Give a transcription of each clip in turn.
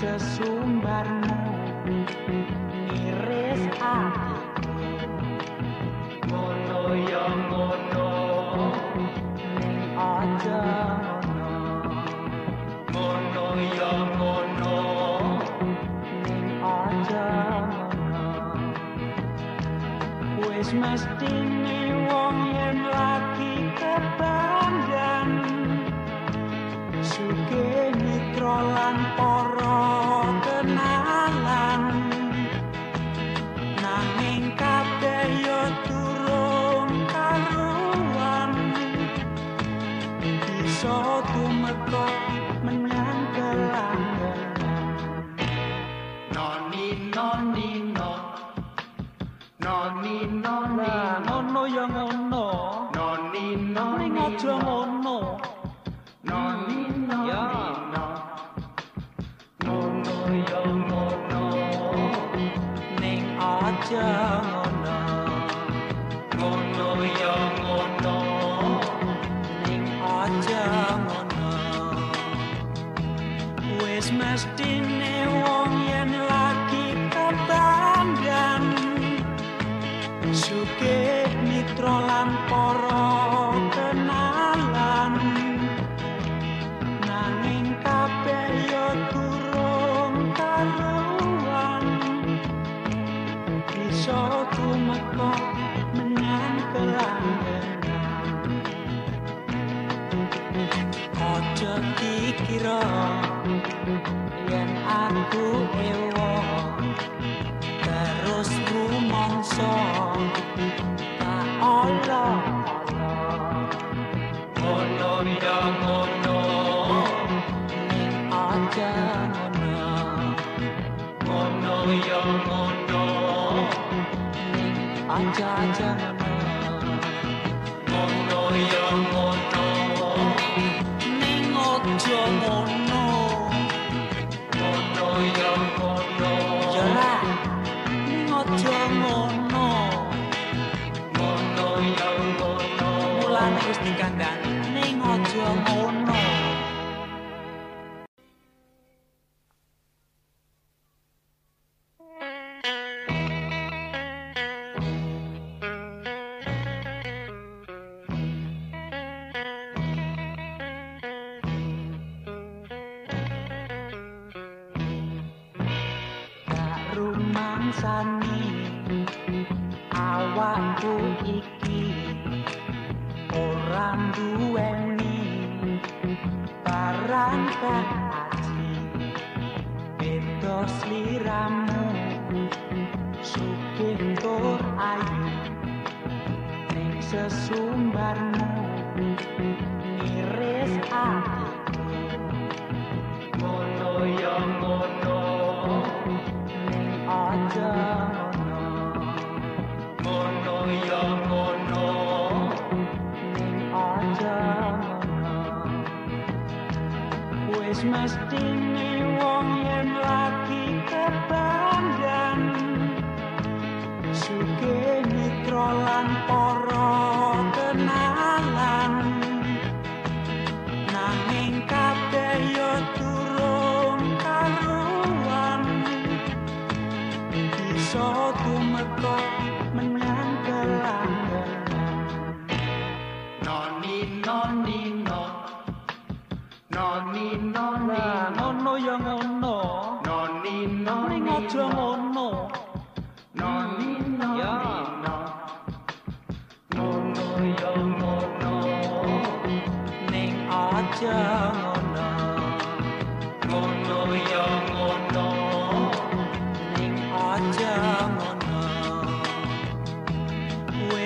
sesumbarmu iris atiku ngono ya ngono aja. Ngono ya ngono aja. Wis mesti noni noni. Ngono ya ngono. Noni noni. Ning aja ngono Ojo dikira yen aku ewo terus rumangsa ngono ya ngono. Ngono. Ya ning aja aja ngono. Ngono ya rumangsani awakku iki ora duweni barang kaji beda sliramu sugih tur ayu. Ning sesumbarmu wis mesti wong yen lagi kebanggan suge mitra lan para kenalan. Nanging kabeh yo turung karuan. Iso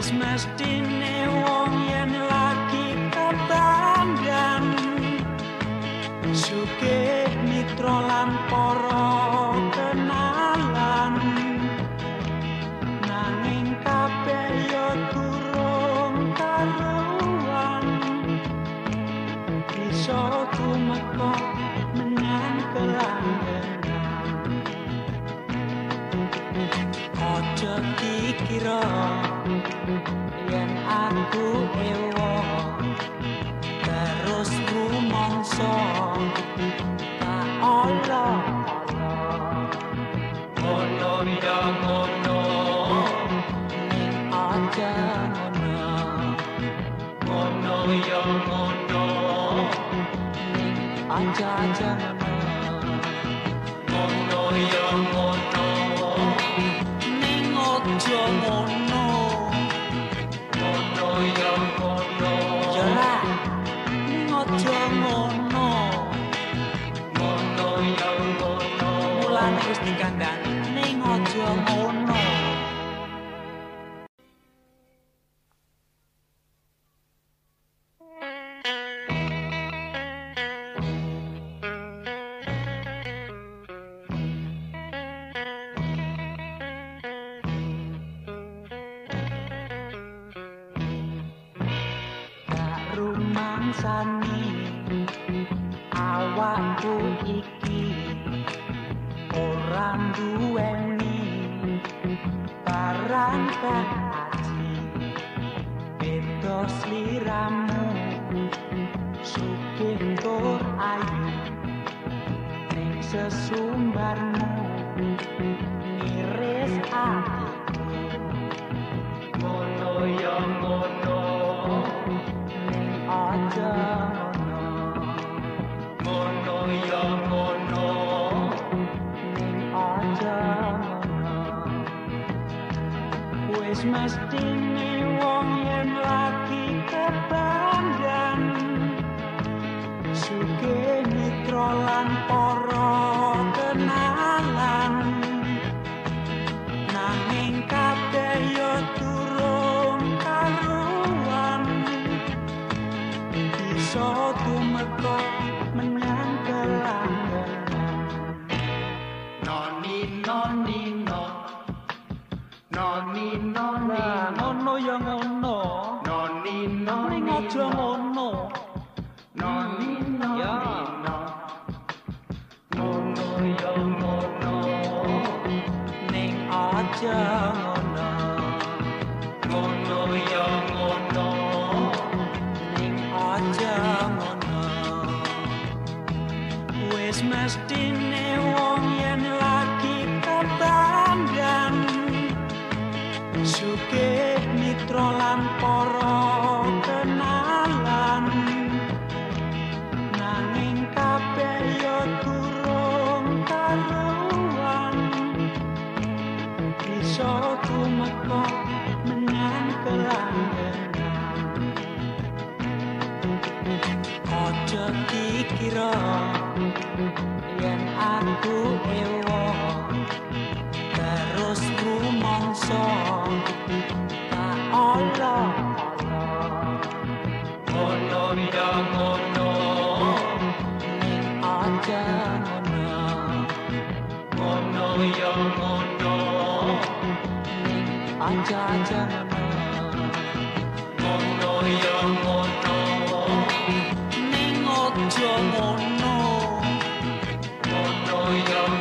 wis mesti Oh by minsani awakku iki orang duweni barang kaji beda liramu sukin tur ayu. Ning sesumbarmu Christmas dinner. siro yen aku ewo terus rumangsa Allah, ala ono ya ngono aja ngono ngono ya ngono aja ngono chưa muốn nô một đôi đồng